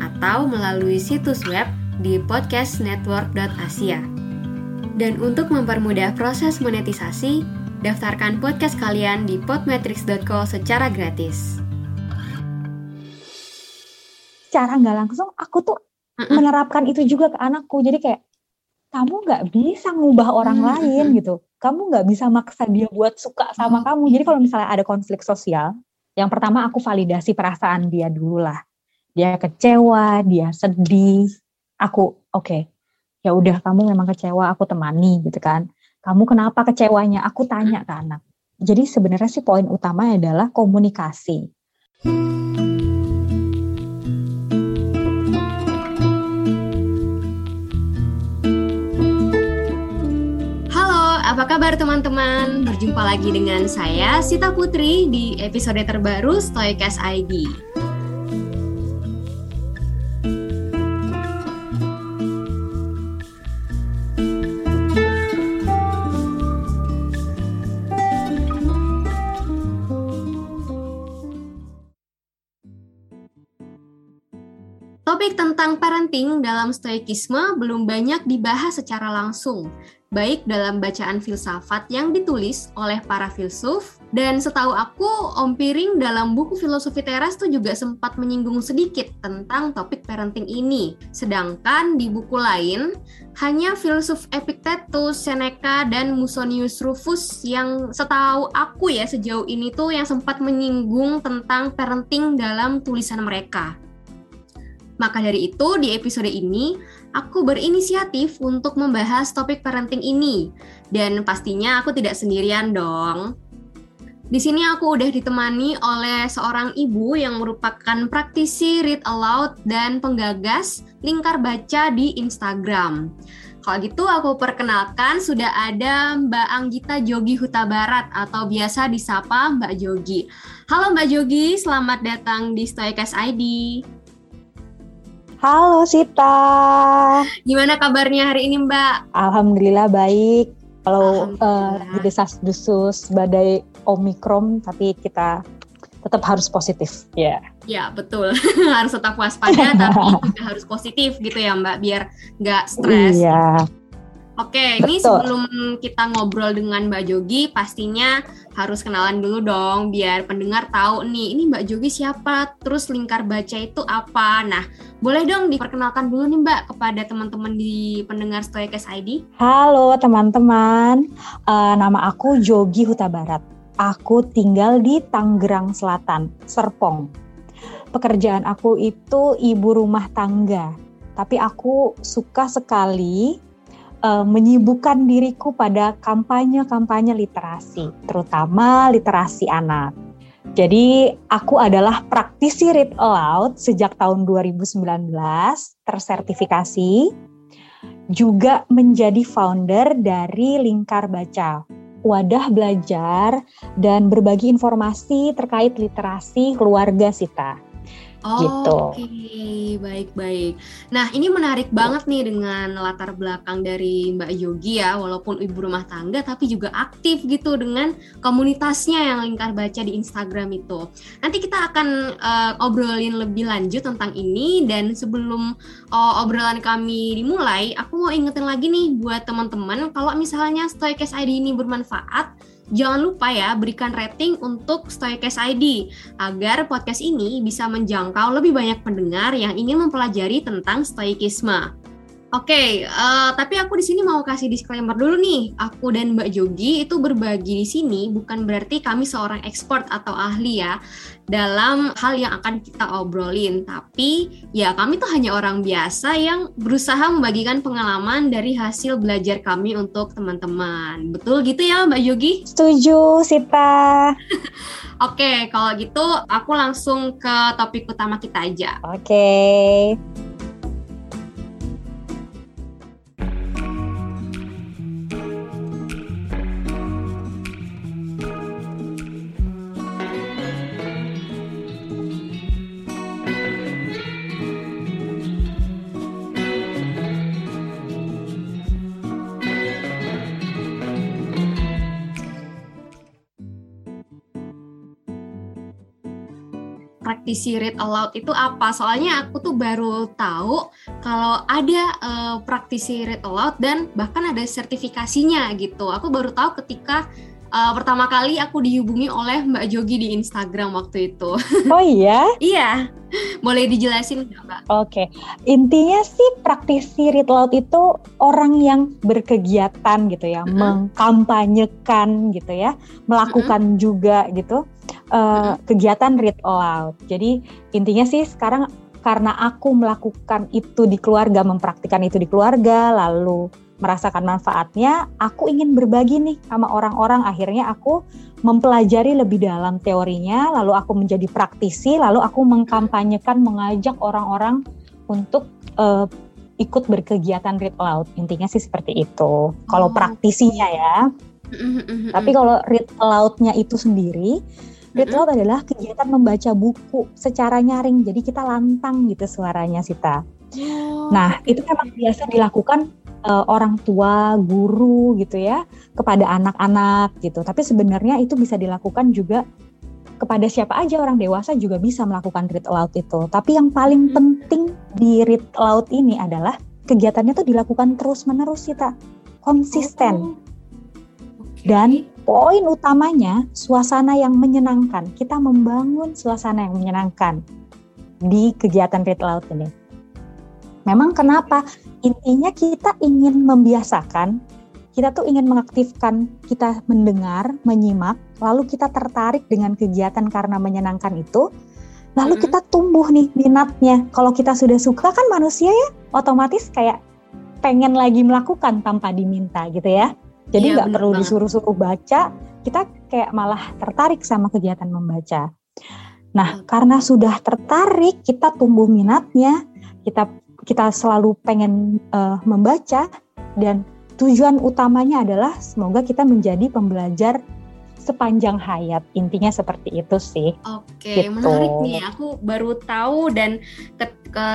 atau melalui situs web di podcastnetwork.asia. Dan untuk mempermudah proses monetisasi, daftarkan podcast kalian di podmetrics.co secara gratis. Secara nggak langsung aku tuh Mm-mm. menerapkan itu juga ke anakku. Jadi kayak kamu nggak bisa ngubah orang Mm, lain gitu. Kamu nggak bisa maksa dia buat suka sama kamu. Jadi kalau misalnya ada konflik sosial, yang pertama aku validasi perasaan dia dulu lah. Dia kecewa, dia sedih. Aku oke, ya udah kamu memang kecewa, aku temani gitu kan. Kamu kenapa kecewanya? Aku tanya ke anak. Jadi sebenarnya sih poin utama adalah komunikasi. Halo, apa kabar teman-teman? Berjumpa lagi dengan saya Sita Putri di episode terbaru Stoikas ID. Tentang parenting dalam stoikisme belum banyak dibahas secara langsung, baik dalam bacaan filsafat yang ditulis oleh para filsuf, dan setahu aku Om Piring dalam buku Filosofi Teras tuh juga sempat menyinggung sedikit tentang topik parenting ini. Sedangkan di buku lain, hanya filsuf Epictetus, Seneca, dan Musonius Rufus yang setahu aku ya sejauh ini tuh yang sempat menyinggung tentang parenting dalam tulisan mereka. Maka dari itu, di episode ini, aku berinisiatif untuk membahas topik parenting ini. Dan pastinya aku tidak sendirian dong. Di sini aku udah ditemani oleh seorang ibu yang merupakan praktisi read aloud dan penggagas lingkar baca di Instagram. Kalau gitu aku perkenalkan sudah ada Mbak Anggita Jogi Huta Barat atau biasa disapa Mbak Jogi. Halo Mbak Jogi, selamat datang di Stoikas ID. Halo Sita. Gimana kabarnya hari ini Mbak? Alhamdulillah baik. Kalau Alhamdulillah. uh, desas-desus badai Omikron, tapi kita tetap harus positif. Ya. Ya betul, harus tetap waspada tapi juga harus positif gitu ya Mbak, biar nggak stres. Iya. Oke, ini Betul. sebelum kita ngobrol dengan Mbak Jogi, pastinya harus kenalan dulu dong, biar pendengar tahu nih, ini Mbak Jogi siapa, terus lingkar baca itu apa. Nah, boleh dong diperkenalkan dulu nih Mbak kepada teman-teman di pendengar Stoikas ID. Halo teman-teman. Uh, nama aku Jogi Huta Barat. Aku tinggal di Tangerang Selatan, Serpong. Pekerjaan aku itu ibu rumah tangga. Tapi aku suka sekali uh, menyibukkan diriku pada kampanye-kampanye literasi, terutama literasi anak. Jadi aku adalah praktisi read aloud sejak tahun 2019, tersertifikasi, juga menjadi founder dari Lingkar Baca, wadah belajar dan berbagi informasi terkait literasi keluarga Sita. Gitu. Oke, baik-baik. Nah, ini menarik banget nih dengan latar belakang dari Mbak Yogi ya, walaupun ibu rumah tangga tapi juga aktif gitu dengan komunitasnya yang lingkar baca di Instagram itu. Nanti kita akan eh, obrolin lebih lanjut tentang ini dan sebelum eh, obrolan kami dimulai, aku mau ingetin lagi nih buat teman-teman kalau misalnya Stoikes ID ini bermanfaat, Jangan lupa ya berikan rating untuk Stoikes ID agar podcast ini bisa menjangkau lebih banyak pendengar yang ingin mempelajari tentang stoikisme. Oke, uh, tapi aku di sini mau kasih disclaimer dulu nih. Aku dan Mbak Jogi itu berbagi di sini bukan berarti kami seorang expert atau ahli ya dalam hal yang akan kita obrolin. Tapi ya kami tuh hanya orang biasa yang berusaha membagikan pengalaman dari hasil belajar kami untuk teman-teman. Betul gitu ya Mbak Jogi? Setuju, Sita. Oke, kalau gitu aku langsung ke topik utama kita aja. Oke. Praktisi read aloud itu apa? Soalnya aku tuh baru tahu kalau ada uh, praktisi read aloud dan bahkan ada sertifikasinya gitu. Aku baru tahu ketika uh, pertama kali aku dihubungi oleh Mbak Jogi di Instagram waktu itu. Oh iya? iya. Boleh dijelasin nggak Mbak? Oke, okay. intinya sih praktisi read aloud itu orang yang berkegiatan gitu ya, mm -hmm. mengkampanyekan gitu ya, melakukan mm -hmm. juga gitu uh, kegiatan read aloud. Jadi intinya sih sekarang karena aku melakukan itu di keluarga, mempraktikkan itu di keluarga, lalu merasakan manfaatnya, aku ingin berbagi nih sama orang-orang. Akhirnya aku mempelajari lebih dalam teorinya, lalu aku menjadi praktisi, lalu aku mengkampanyekan, mengajak orang-orang untuk uh, ikut berkegiatan read aloud. Intinya sih seperti itu. Kalau oh. praktisinya ya. Tapi kalau read aloud-nya itu sendiri, Read aloud adalah kegiatan membaca buku secara nyaring, jadi kita lantang gitu suaranya Sita. Oh. Nah itu memang biasa dilakukan uh, orang tua, guru gitu ya kepada anak-anak gitu. Tapi sebenarnya itu bisa dilakukan juga kepada siapa aja orang dewasa juga bisa melakukan read aloud itu. Tapi yang paling penting di read aloud ini adalah kegiatannya tuh dilakukan terus menerus kita konsisten. Oh. Dan poin utamanya suasana yang menyenangkan. Kita membangun suasana yang menyenangkan di kegiatan read aloud ini. Memang kenapa? Intinya kita ingin membiasakan, kita tuh ingin mengaktifkan, kita mendengar, menyimak, lalu kita tertarik dengan kegiatan karena menyenangkan itu, lalu kita tumbuh nih minatnya. Kalau kita sudah suka kan manusia ya otomatis kayak pengen lagi melakukan tanpa diminta gitu ya. Jadi iya, nggak ya, perlu disuruh-suruh baca, kita kayak malah tertarik sama kegiatan membaca. Nah, karena sudah tertarik, kita tumbuh minatnya, kita kita selalu pengen uh, membaca dan tujuan utamanya adalah semoga kita menjadi pembelajar sepanjang hayat. Intinya seperti itu sih. Oke, gitu. menarik nih. Aku baru tahu dan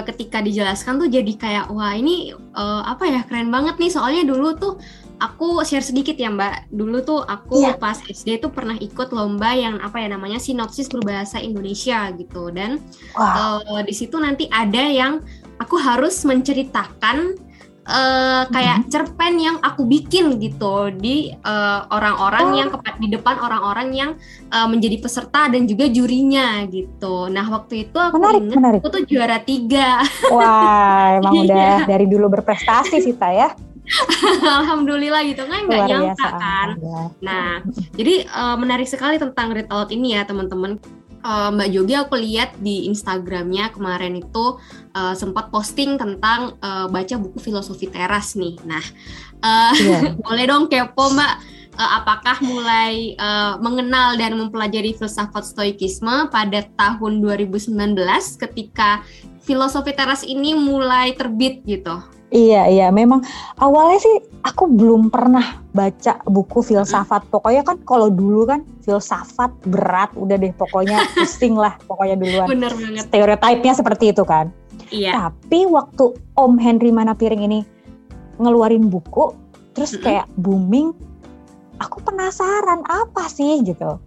ketika dijelaskan tuh jadi kayak wah ini uh, apa ya keren banget nih. Soalnya dulu tuh aku share sedikit ya Mbak. Dulu tuh aku yeah. pas SD tuh pernah ikut lomba yang apa ya namanya sinopsis berbahasa Indonesia gitu dan wow. uh, di situ nanti ada yang aku harus menceritakan uh, kayak mm-hmm. cerpen yang aku bikin gitu di uh, orang-orang oh. yang di depan orang-orang yang uh, menjadi peserta dan juga jurinya gitu. Nah waktu itu aku menarik, ingat menarik. aku tuh juara tiga. Wah emang udah dari dulu berprestasi sih ya. Alhamdulillah gitu kan nggak nyangka kan. Nah, jadi uh, menarik sekali tentang read aloud ini ya teman-teman. Uh, Mbak Jogi aku lihat di Instagramnya kemarin itu uh, sempat posting tentang uh, baca buku filosofi teras nih. Nah, uh, yeah. boleh dong kepo Mbak, uh, apakah mulai uh, mengenal dan mempelajari filsafat stoikisme pada tahun 2019 ketika filosofi teras ini mulai terbit gitu? Iya iya memang awalnya sih aku belum pernah baca buku filsafat pokoknya kan kalau dulu kan filsafat berat udah deh pokoknya pusing lah pokoknya duluan. Bener banget. Stereotipnya seperti itu kan. Iya. Tapi waktu Om Henry Manapiring ini ngeluarin buku terus kayak booming, aku penasaran apa sih gitu.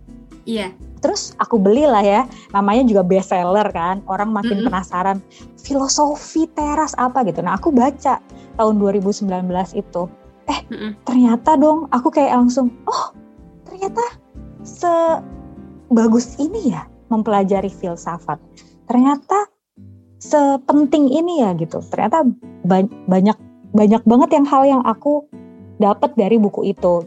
Iya terus aku belilah ya namanya juga best seller kan orang makin mm -hmm. penasaran filosofi teras apa gitu nah aku baca tahun 2019 itu eh mm -hmm. ternyata dong aku kayak langsung oh ternyata sebagus ini ya mempelajari filsafat ternyata sepenting ini ya gitu ternyata ba banyak banyak banget yang hal yang aku dapat dari buku itu.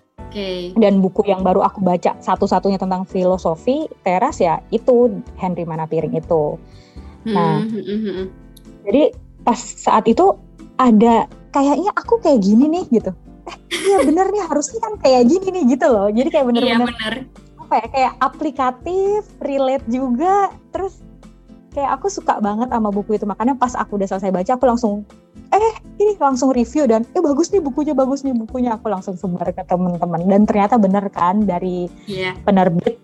Dan buku yang baru aku baca satu-satunya tentang filosofi teras ya itu Henry Manapiring itu. Nah, Hmm, hmm, hmm, hmm. Jadi pas saat itu ada kayaknya aku kayak gini nih gitu. Eh iya bener nih harusnya kan kayak gini nih gitu loh. Jadi kayak Iya bener-bener benar. apa ya kayak aplikatif, relate juga. Terus kayak aku suka banget sama buku itu. Makanya pas aku udah selesai baca aku langsung eh ini langsung review dan eh bagus nih bukunya bagus nih bukunya aku langsung sebar ke teman-teman dan ternyata bener kan dari Iya. penerbit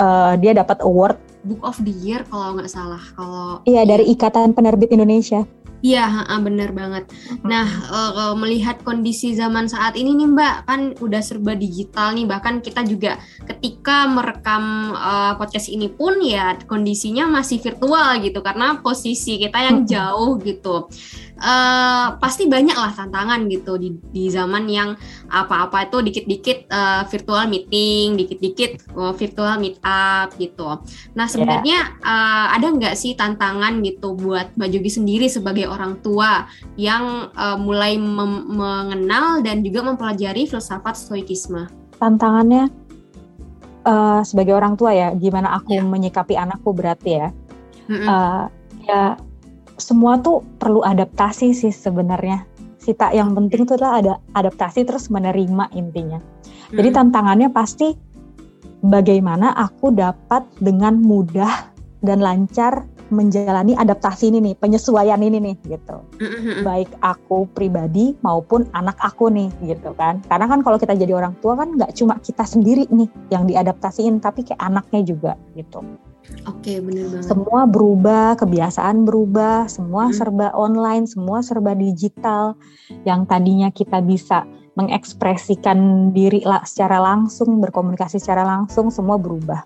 eh, dia dapat award Book of the Year kalau nggak salah. Kalau iya dari Ikatan Penerbit Indonesia Iya, bener banget. Nah, kalau melihat kondisi zaman saat ini nih Mbak, kan udah serba digital nih. Bahkan kita juga ketika merekam eh, podcast ini pun ya kondisinya masih virtual gitu karena posisi kita yang jauh gitu. Eh, pasti banyak lah tantangan gitu di, di zaman yang apa-apa itu dikit-dikit eh, virtual meeting, dikit-dikit eh, virtual meet up gitu. Nah sebenarnya eh, ada nggak sih tantangan gitu buat Mbak Jogi sendiri sebagai orang tua yang eh, mulai mengenal dan juga mempelajari filsafat stoikisme? tantangannya eh, sebagai orang tua ya gimana aku Ya. menyikapi anakku berarti ya Mm-mm. Eh, ya semua tuh perlu adaptasi sih sebenarnya. Sita yang penting tuh adalah ada adaptasi terus menerima intinya. Jadi Mm-mm. tantangannya pasti bagaimana aku dapat dengan mudah dan lancar menjalani adaptasi ini nih penyesuaian ini nih gitu. Mm-mm. baik aku pribadi maupun anak aku nih gitu kan. Karena kan kalau kita jadi orang tua kan nggak cuma kita sendiri nih yang diadaptasiin tapi kayak anaknya juga gitu Oke, bener banget. semua berubah kebiasaan berubah semua Mm. serba online semua serba digital yang tadinya kita bisa mengekspresikan diri lah secara langsung berkomunikasi secara langsung semua berubah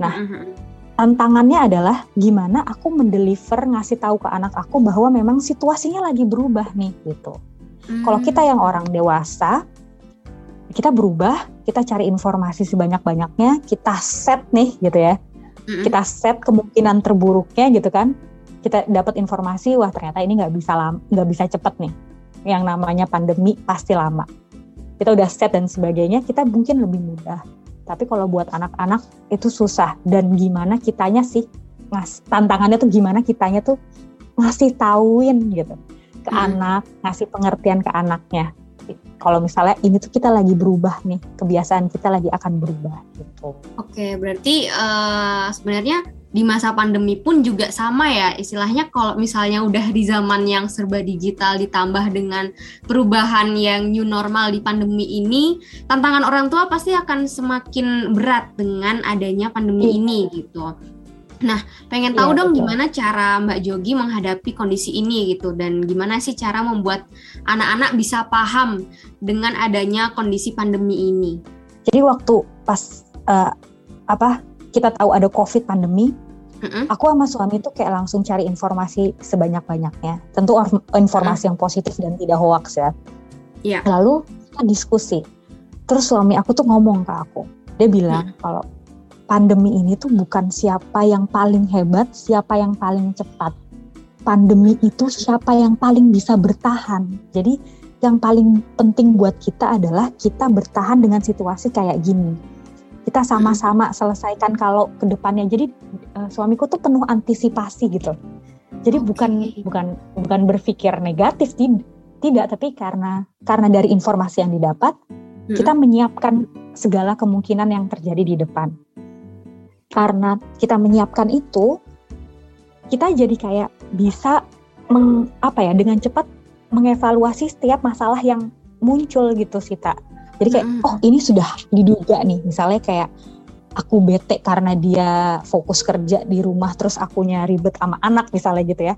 nah, Mm-mm. tantangannya adalah gimana aku mendeliver ngasih tahu ke anak aku bahwa memang situasinya lagi berubah nih gitu Kalau kita yang orang dewasa, kita berubah, kita cari informasi sebanyak-banyaknya, kita set nih gitu ya. Kita set kemungkinan terburuknya gitu kan. Kita dapat informasi, wah ternyata ini nggak bisa nggak bisa cepet nih. Yang namanya pandemi pasti lama. Kita udah set dan sebagainya, kita mungkin lebih mudah. Tapi kalau buat anak-anak itu susah. Dan gimana kitanya sih, ngas, tantangannya tuh gimana kitanya tuh ngasih tauin gitu ke Hmm. anak, ngasih pengertian ke anaknya. Kalau misalnya ini tuh kita lagi berubah nih, kebiasaan kita lagi akan berubah gitu. Oke, berarti eh, sebenarnya di masa pandemi pun juga sama ya istilahnya kalau misalnya udah di zaman yang serba digital ditambah dengan perubahan yang new normal di pandemi ini tantangan orang tua pasti akan semakin berat dengan adanya pandemi Iya. ini gitu. Nah, pengen tahu dong betul. gimana cara Mbak Jogi menghadapi kondisi ini gitu dan gimana sih cara membuat anak-anak bisa paham dengan adanya kondisi pandemi ini. Jadi waktu pas eh, apa kita tahu ada COVID pandemi, Mm-mm. aku sama suami tuh kayak langsung cari informasi sebanyak-banyaknya. Tentu or- informasi yang positif dan tidak hoax ya. Iya. Lalu kita diskusi. Terus suami aku tuh ngomong ke aku. Dia bilang kalau pandemi ini tuh bukan siapa yang paling hebat, siapa yang paling cepat. Pandemi itu siapa yang paling bisa bertahan. Jadi yang paling penting buat kita adalah kita bertahan dengan situasi kayak gini. Kita sama-sama selesaikan kalau ke depannya. Jadi eh, suamiku tuh penuh antisipasi gitu. Jadi Oke. bukan bukan bukan berpikir negatif tid- tidak, tapi karena karena dari informasi yang didapat kita menyiapkan segala kemungkinan yang terjadi di depan. Karena kita menyiapkan itu, kita jadi kayak bisa meng, apa ya dengan cepat mengevaluasi setiap masalah yang muncul gitu Sita. Jadi kayak oh ini sudah diduga nih, misalnya kayak aku bete karena dia fokus kerja di rumah terus akunya ribet sama anak misalnya gitu ya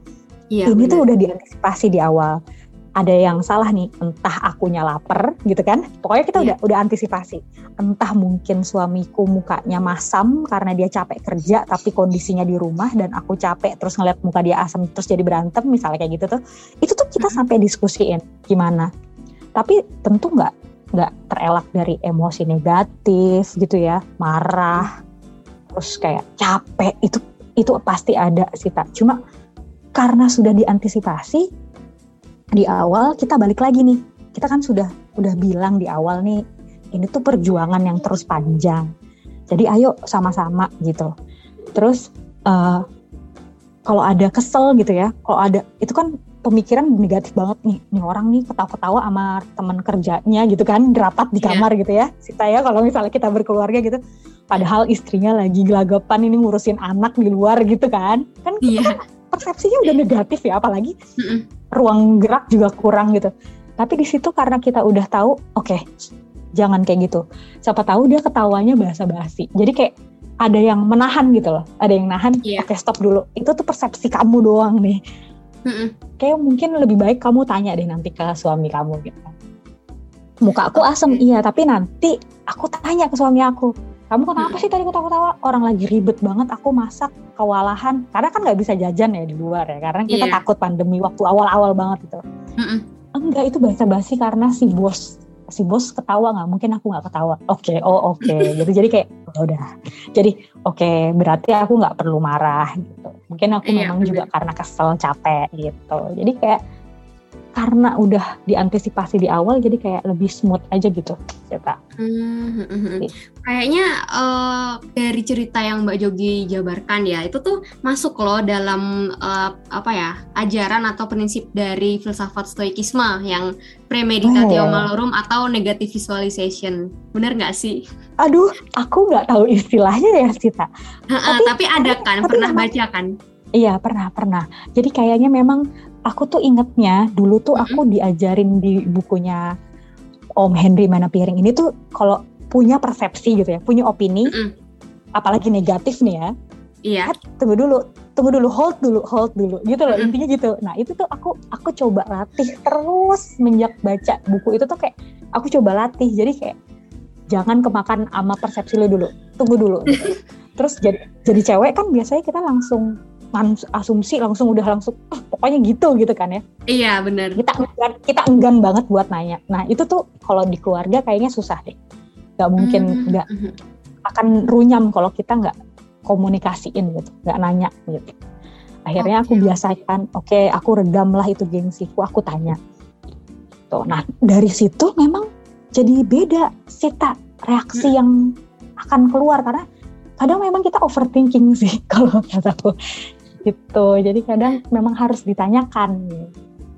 Iya, ini benar. tuh udah diantisipasi di awal. Ada yang salah nih, entah akunya lapar gitu kan. Pokoknya kita Iya. udah udah antisipasi. Entah mungkin suamiku mukanya masam karena dia capek kerja tapi kondisinya di rumah dan aku capek terus ngeliat muka dia asam terus jadi berantem misalnya kayak gitu tuh. Itu tuh kita sampai diskusiin gimana. Tapi tentu nggak nggak terelak dari emosi negatif gitu ya, marah, terus kayak capek itu itu pasti ada sih tak. Cuma karena sudah diantisipasi, di awal kita balik lagi nih. Kita kan sudah udah bilang di awal nih, ini tuh perjuangan yang terus panjang. Jadi ayo sama-sama gitu. Terus uh, kalau ada kesel gitu ya, kalau ada itu kan pemikiran negatif banget nih, nih orang nih ketawa-ketawa sama teman kerjanya gitu kan, rapat di iya. kamar yeah. gitu ya. Sita ya kalau misalnya kita berkeluarga gitu, padahal istrinya lagi gelagapan ini ngurusin anak di luar gitu kan, kan kita yeah. Persepsinya udah negatif ya, apalagi mm -mm. ruang gerak juga kurang gitu. Tapi di situ karena kita udah tahu, oke, okay, jangan kayak gitu. Siapa tahu dia ketawanya basa-basi. Jadi kayak ada yang menahan gitu loh, ada yang nahan. Yeah. Oke okay, stop dulu. Itu tuh persepsi kamu doang nih Mm-mm. Kayak mungkin lebih baik kamu tanya deh nanti ke suami kamu gitu. Muka aku asem iya, tapi nanti aku tanya ke suami aku. Kamu kenapa sih tadi ketawa-ketawa? Orang lagi ribet banget, aku masak kewalahan. Karena kan nggak bisa jajan ya di luar ya, karena kita yeah. takut pandemi waktu awal-awal banget itu. Mm-mm. Enggak, itu basa-basi karena si bos si bos ketawa nggak mungkin aku nggak ketawa oke okay, oh oke okay. gitu jadi kayak oh, udah jadi oke okay, berarti aku nggak perlu marah gitu mungkin aku iya, memang bener. juga karena kesel capek gitu jadi kayak karena udah diantisipasi di awal jadi kayak lebih smooth aja gitu cerita. Hmm, hmm, hmm, hmm. Kayaknya uh, dari cerita yang Mbak Jogi jabarkan ya itu tuh masuk loh dalam uh, apa ya ajaran atau prinsip dari filsafat stoikisme yang premeditatio oh. malorum atau negative visualization. Bener nggak sih? Aduh, aku nggak tahu istilahnya ya Sita. tapi, tapi ada kan, tapi pernah baca kan? Iya pernah pernah. Jadi kayaknya memang aku tuh ingetnya dulu tuh aku diajarin di bukunya Om Henry Manapiring ini tuh kalau punya persepsi gitu ya, punya opini, mm -hmm. apalagi negatif nih ya. Iya. Yeah. Tunggu dulu, tunggu dulu, hold dulu, hold dulu, gitu loh mm -hmm. intinya gitu. Nah itu tuh aku aku coba latih terus menjak baca buku itu tuh kayak aku coba latih, jadi kayak jangan kemakan ama persepsi lo dulu, tunggu dulu. Gitu. terus jadi jadi cewek kan biasanya kita langsung asumsi langsung udah langsung oh, pokoknya gitu gitu kan ya. Iya benar kita enggan kita enggan banget buat nanya. Nah itu tuh kalau di keluarga kayaknya susah deh. Nggak mungkin hmm, nggak mm -hmm. akan runyam kalau kita nggak komunikasiin gitu nggak nanya gitu. Akhirnya okay. aku biasakan oke. Okay, aku redam lah itu gengsiku aku tanya. Tuh nah dari situ memang jadi beda sita reaksi hmm. yang akan keluar. Karena kadang memang kita overthinking sih kalau kataku gitu. Jadi kadang memang harus ditanyakan.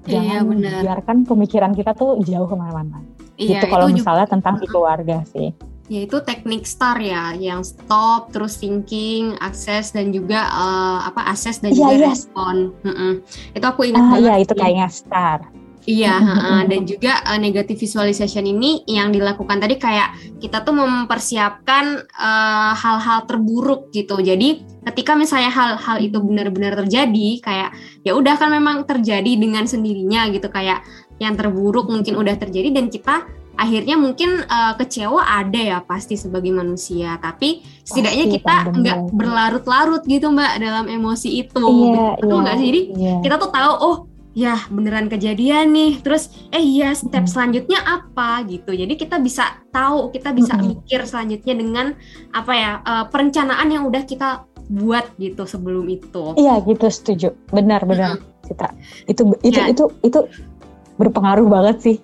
Iya, jangan iya, bener. biarkan pemikiran kita tuh jauh ke mana-mana. Iya, gitu kalau misalnya juga, tentang di keluarga sih. Yaitu teknik STAR ya yang stop terus thinking akses dan juga uh, apa akses dan iya, juga yes. respon. Mm -mm. itu aku ingat ah, banget iya itu kayaknya STAR. Iya, uh, dan juga uh, negative visualization ini yang dilakukan tadi kayak kita tuh mempersiapkan hal hal-hal terburuk gitu. Jadi ketika misalnya hal-hal itu benar-benar terjadi, kayak ya udah kan memang terjadi dengan sendirinya gitu. Kayak yang terburuk mungkin udah terjadi dan kita akhirnya mungkin uh, kecewa ada ya pasti sebagai manusia tapi setidaknya pasti, kita nggak berlarut-larut gitu mbak dalam emosi itu iya, betul nggak iya, sih jadi iya. kita tuh tahu oh ya beneran kejadian nih terus eh iya step selanjutnya apa gitu jadi kita bisa tahu kita bisa mm-hmm. mikir selanjutnya dengan apa ya uh, perencanaan yang udah kita buat gitu sebelum itu iya gitu setuju benar benar mm-hmm. Citra itu itu ya. itu itu berpengaruh banget sih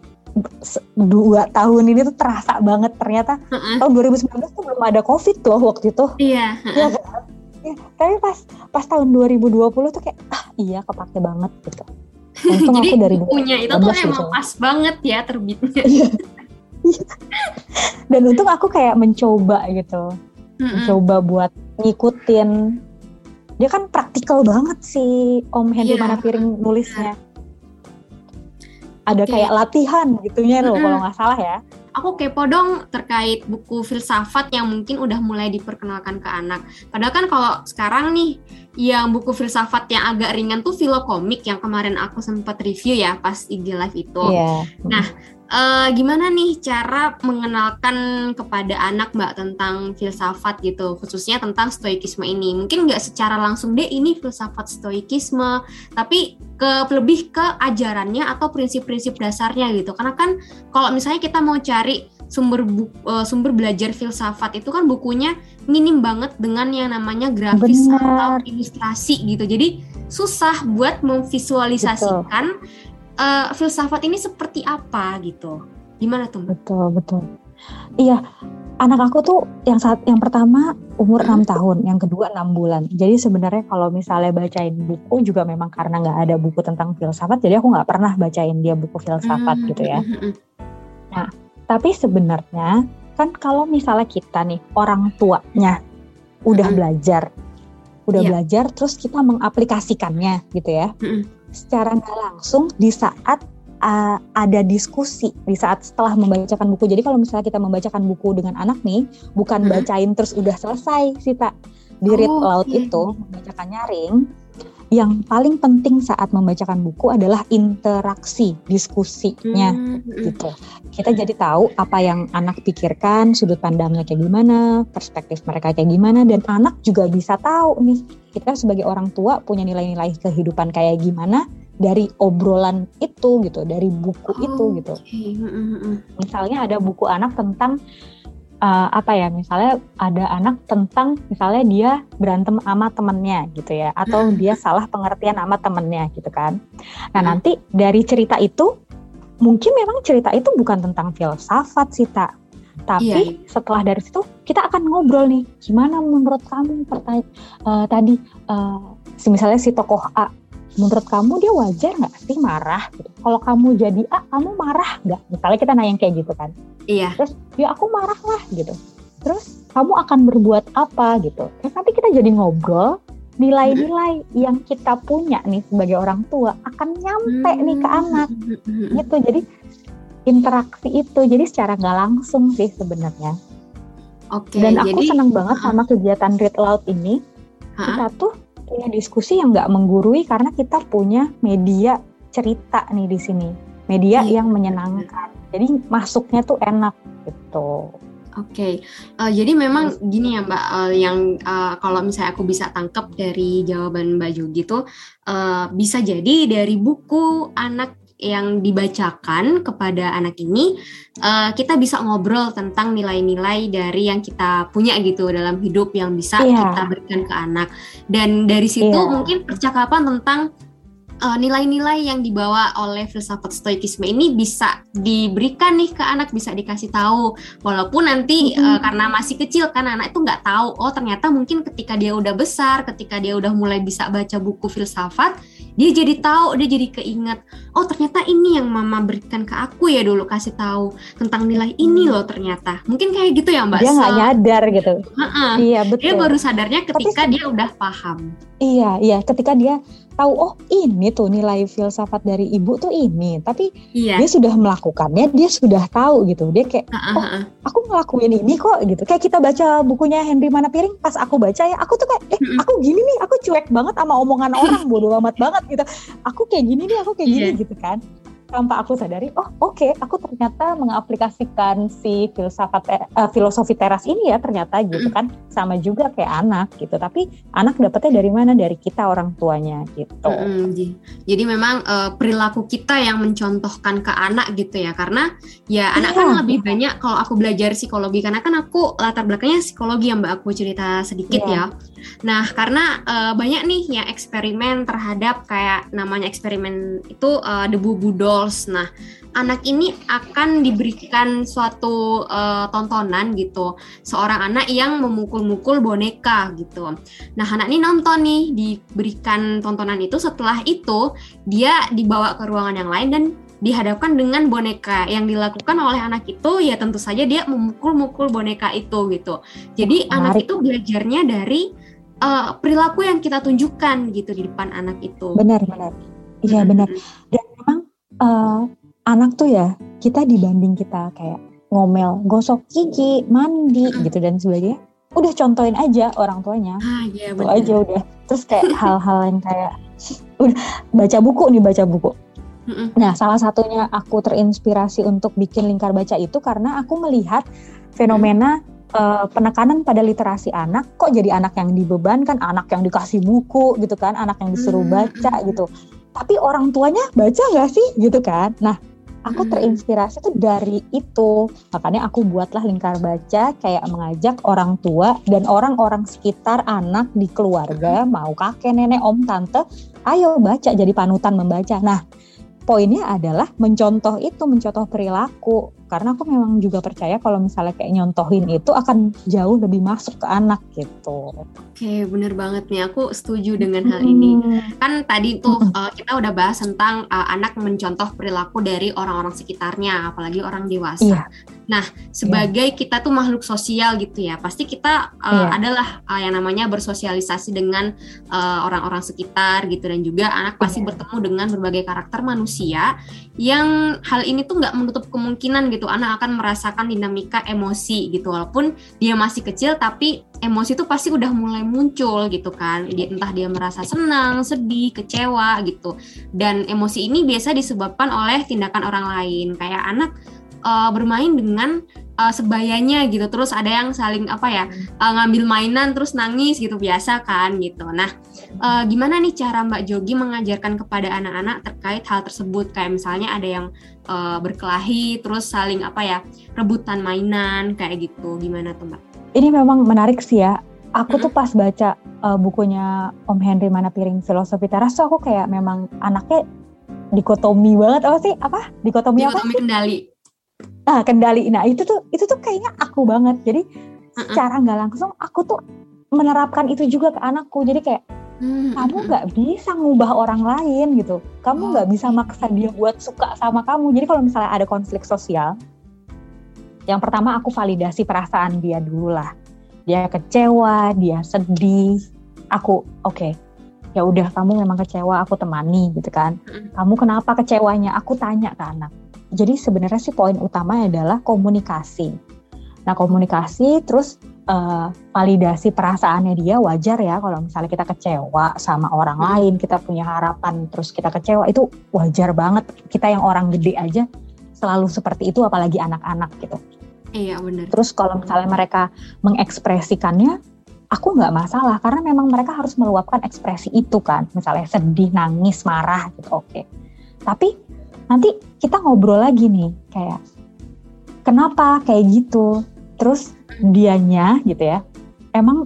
dua tahun ini tuh terasa banget ternyata uh-uh. tahun 2019 tuh belum ada covid tuh waktu itu iya uh-uh. ya, ya, tapi pas pas tahun 2020 tuh kayak ah iya kepake banget gitu Jadi aku dari bukunya itu tuh emang gitu. pas banget ya terbitnya. Iya. Dan untung aku kayak mencoba gitu, mm-hmm. mencoba buat ngikutin. Dia kan praktikal banget sih Om Henry yeah. Manapiring nulisnya. Ada okay. kayak latihan gitunya loh mm-hmm. kalau nggak salah ya aku kepo dong terkait buku filsafat yang mungkin udah mulai diperkenalkan ke anak. Padahal kan kalau sekarang nih yang buku filsafat yang agak ringan tuh filokomik yang kemarin aku sempat review ya pas IG live itu. Yeah. Nah, uh, gimana nih cara mengenalkan kepada anak mbak tentang filsafat gitu? Khususnya tentang stoikisme ini. Mungkin nggak secara langsung deh ini filsafat stoikisme tapi ke lebih ke ajarannya atau prinsip-prinsip dasarnya gitu. Karena kan kalau misalnya kita mau cari sumber bu, uh, sumber belajar filsafat itu kan bukunya minim banget dengan yang namanya grafis Benar. atau ilustrasi gitu. Jadi susah buat memvisualisasikan Betul uh, filsafat ini seperti apa gitu. Gimana tuh? Betul, betul. Iya, anak aku tuh yang saat yang pertama umur enam hmm. tahun, yang kedua enam bulan. Jadi sebenarnya kalau misalnya bacain buku juga memang karena nggak ada buku tentang filsafat, jadi aku nggak pernah bacain dia buku filsafat hmm. gitu ya. Hmm, nah, tapi sebenarnya kan kalau misalnya kita nih orang tuanya udah belajar, udah yeah. belajar, terus kita mengaplikasikannya gitu ya, secara nggak langsung di saat uh, ada diskusi di saat setelah membacakan buku. Jadi kalau misalnya kita membacakan buku dengan anak nih, bukan hmm. bacain terus udah selesai sih tak di read oh, aloud okay. itu membacakan nyaring. Yang paling penting saat membacakan buku adalah interaksi, diskusinya hmm. gitu. Kita jadi tahu apa yang anak pikirkan, sudut pandangnya kayak gimana, perspektif mereka kayak gimana, dan anak juga bisa tahu nih kita sebagai orang tua punya nilai-nilai kehidupan kayak gimana dari obrolan itu gitu, dari buku oh, itu gitu. Okay. Misalnya ada buku anak tentang uh, apa ya? Misalnya ada anak tentang misalnya dia berantem sama temennya gitu ya, atau dia salah pengertian sama temennya gitu kan. Nah nanti dari cerita itu mungkin memang cerita itu bukan tentang filsafat sih tak. Tapi iya, iya. setelah dari situ kita akan ngobrol nih, gimana menurut kamu pertanyaan uh, tadi uh, misalnya si tokoh A menurut kamu dia wajar nggak sih marah gitu? Kalau kamu jadi A, kamu marah nggak? Misalnya kita nanya kayak gitu kan. Iya. Terus ya aku marah lah gitu. Terus kamu akan berbuat apa gitu? Terus nanti kita jadi ngobrol nilai-nilai hmm. yang kita punya nih sebagai orang tua akan nyampe hmm. nih ke anak hmm. gitu. Jadi interaksi itu jadi secara nggak langsung sih sebenarnya. Oke. Okay, Dan aku jadi, senang banget sama kegiatan read aloud ini. Ha? Kita tuh punya diskusi yang nggak menggurui karena kita punya media cerita nih di sini, media hmm. yang menyenangkan. Jadi masuknya tuh enak gitu. Oke, okay. uh, eh, jadi memang gini ya Mbak, uh, yang uh, kalau misalnya aku bisa tangkap dari jawaban Mbak Jogi tuh uh, bisa jadi dari buku anak yang dibacakan kepada anak ini uh, kita bisa ngobrol tentang nilai-nilai dari yang kita punya gitu dalam hidup yang bisa yeah. kita berikan ke anak dan dari situ yeah. mungkin percakapan tentang uh, nilai-nilai yang dibawa oleh filsafat stoikisme ini bisa diberikan nih ke anak bisa dikasih tahu walaupun nanti mm-hmm. uh, karena masih kecil kan anak itu nggak tahu oh ternyata mungkin ketika dia udah besar ketika dia udah mulai bisa baca buku filsafat dia jadi tahu dia jadi keinget oh ternyata ini yang mama berikan ke aku ya dulu kasih tahu tentang nilai ini loh ternyata. Mungkin kayak gitu ya mbak dia nggak nyadar gitu. Uh-uh. iya betul. dia baru sadarnya ketika Tapi, dia udah paham. Iya iya ketika dia tahu oh ini tuh nilai filsafat dari ibu tuh ini. Tapi iya. dia sudah melakukannya dia sudah tahu gitu. Dia kayak oh aku ngelakuin ini kok gitu. Kayak kita baca bukunya Henry Manapiring pas aku baca ya aku tuh kayak eh aku gini nih aku cuek banget sama omongan orang bodoh amat banget gitu. Aku kayak gini nih aku kayak gini yeah. gitu kan tanpa aku sadari, oh oke, okay, aku ternyata mengaplikasikan si filsafat uh, filosofi teras ini ya ternyata gitu kan sama juga kayak anak gitu. Tapi anak dapetnya dari mana? Dari kita orang tuanya gitu. Mm -hmm. Jadi memang uh, perilaku kita yang mencontohkan ke anak gitu ya, karena ya anak kan iya. lebih banyak kalau aku belajar psikologi karena kan aku latar belakangnya psikologi yang mbak aku cerita sedikit yeah. ya. Nah, karena uh, banyak nih yang eksperimen terhadap kayak namanya eksperimen itu uh, debu budolls. Nah, anak ini akan diberikan suatu uh, tontonan gitu. Seorang anak yang memukul-mukul boneka gitu. Nah, anak ini nonton nih diberikan tontonan itu setelah itu dia dibawa ke ruangan yang lain dan dihadapkan dengan boneka yang dilakukan oleh anak itu ya tentu saja dia memukul-mukul boneka itu gitu. Jadi Menarik. anak itu belajarnya dari uh, perilaku yang kita tunjukkan gitu di depan anak itu. Benar, benar. Iya, hmm. benar. Dan memang uh, anak tuh ya, kita dibanding kita kayak ngomel, gosok gigi, mandi hmm. gitu dan sebagainya. Udah contohin aja orang tuanya. Ah, iya benar. aja udah. Terus kayak hal-hal yang kayak udah baca buku nih, baca buku. Nah, salah satunya aku terinspirasi untuk bikin lingkar baca itu karena aku melihat fenomena uh, penekanan pada literasi anak kok jadi anak yang dibebankan, anak yang dikasih buku gitu kan, anak yang disuruh hmm, baca hmm. gitu. Tapi orang tuanya baca nggak sih gitu kan? Nah, aku hmm. terinspirasi tuh dari itu. Makanya aku buatlah lingkar baca kayak mengajak orang tua dan orang-orang sekitar anak di keluarga, mau kakek, nenek, om, tante, ayo baca jadi panutan membaca. Nah, poinnya adalah mencontoh itu, mencontoh perilaku. Karena aku memang juga percaya kalau misalnya kayak nyontohin itu akan jauh lebih masuk ke anak gitu. Oke, bener banget nih. Aku setuju dengan hal ini. Kan tadi tuh uh, kita udah bahas tentang uh, anak mencontoh perilaku dari orang-orang sekitarnya, apalagi orang dewasa. Iya. Nah, sebagai kita tuh makhluk sosial gitu ya, pasti kita uh, Iya. adalah uh, yang namanya bersosialisasi dengan uh, orang-orang sekitar gitu dan juga anak pasti Iya. bertemu dengan berbagai karakter manusia yang hal ini tuh nggak menutup kemungkinan gitu anak akan merasakan dinamika emosi gitu. Walaupun dia masih kecil tapi emosi itu pasti udah mulai muncul gitu kan. Dia, entah dia merasa senang sedih kecewa gitu. Dan emosi ini biasa disebabkan oleh tindakan orang lain. Kayak anak uh, bermain dengan uh, sebayanya gitu. Terus ada yang saling apa ya uh, ngambil mainan terus nangis gitu. Biasa kan gitu. Nah uh, gimana nih cara Mbak Jogi mengajarkan kepada anak-anak terkait hal tersebut kayak misalnya ada yang uh, berkelahi terus saling apa ya rebutan mainan kayak gitu gimana tuh Mbak? Ini memang menarik sih ya. Aku tuh pas baca uh, bukunya Om Henry Mana Piring Filosofi Teras tuh aku kayak memang anaknya dikotomi banget apa sih? Apa? Dikotomi, apa? Dikotomi kendali. Nah, kendali. Nah, itu tuh itu tuh kayaknya aku banget. Jadi Uh-uh. secara nggak langsung aku tuh menerapkan itu juga ke anakku. Jadi kayak Hmm, kamu hmm, nggak bisa ngubah orang lain gitu. Kamu nggak Oh. bisa maksa dia buat suka sama kamu. Jadi kalau misalnya ada konflik sosial, yang pertama aku validasi perasaan dia dulu lah. Dia kecewa, dia sedih. Aku oke. Ya udah kamu memang kecewa, aku temani gitu kan. Mm-mm. Kamu kenapa kecewanya? Aku tanya ke anak. Jadi sebenarnya sih poin utama adalah komunikasi. Nah komunikasi terus eh, validasi perasaannya dia wajar ya kalau misalnya kita kecewa sama orang Hmm. lain, kita punya harapan terus kita kecewa itu wajar banget. Kita yang orang gede aja selalu seperti itu apalagi anak-anak gitu. Iya benar. Terus kalau misalnya mereka mengekspresikannya, aku nggak masalah karena memang mereka harus meluapkan ekspresi itu kan. Misalnya sedih, nangis, marah gitu, oke. Tapi nanti kita ngobrol lagi nih, kayak kenapa kayak gitu. Terus dianya gitu ya, emang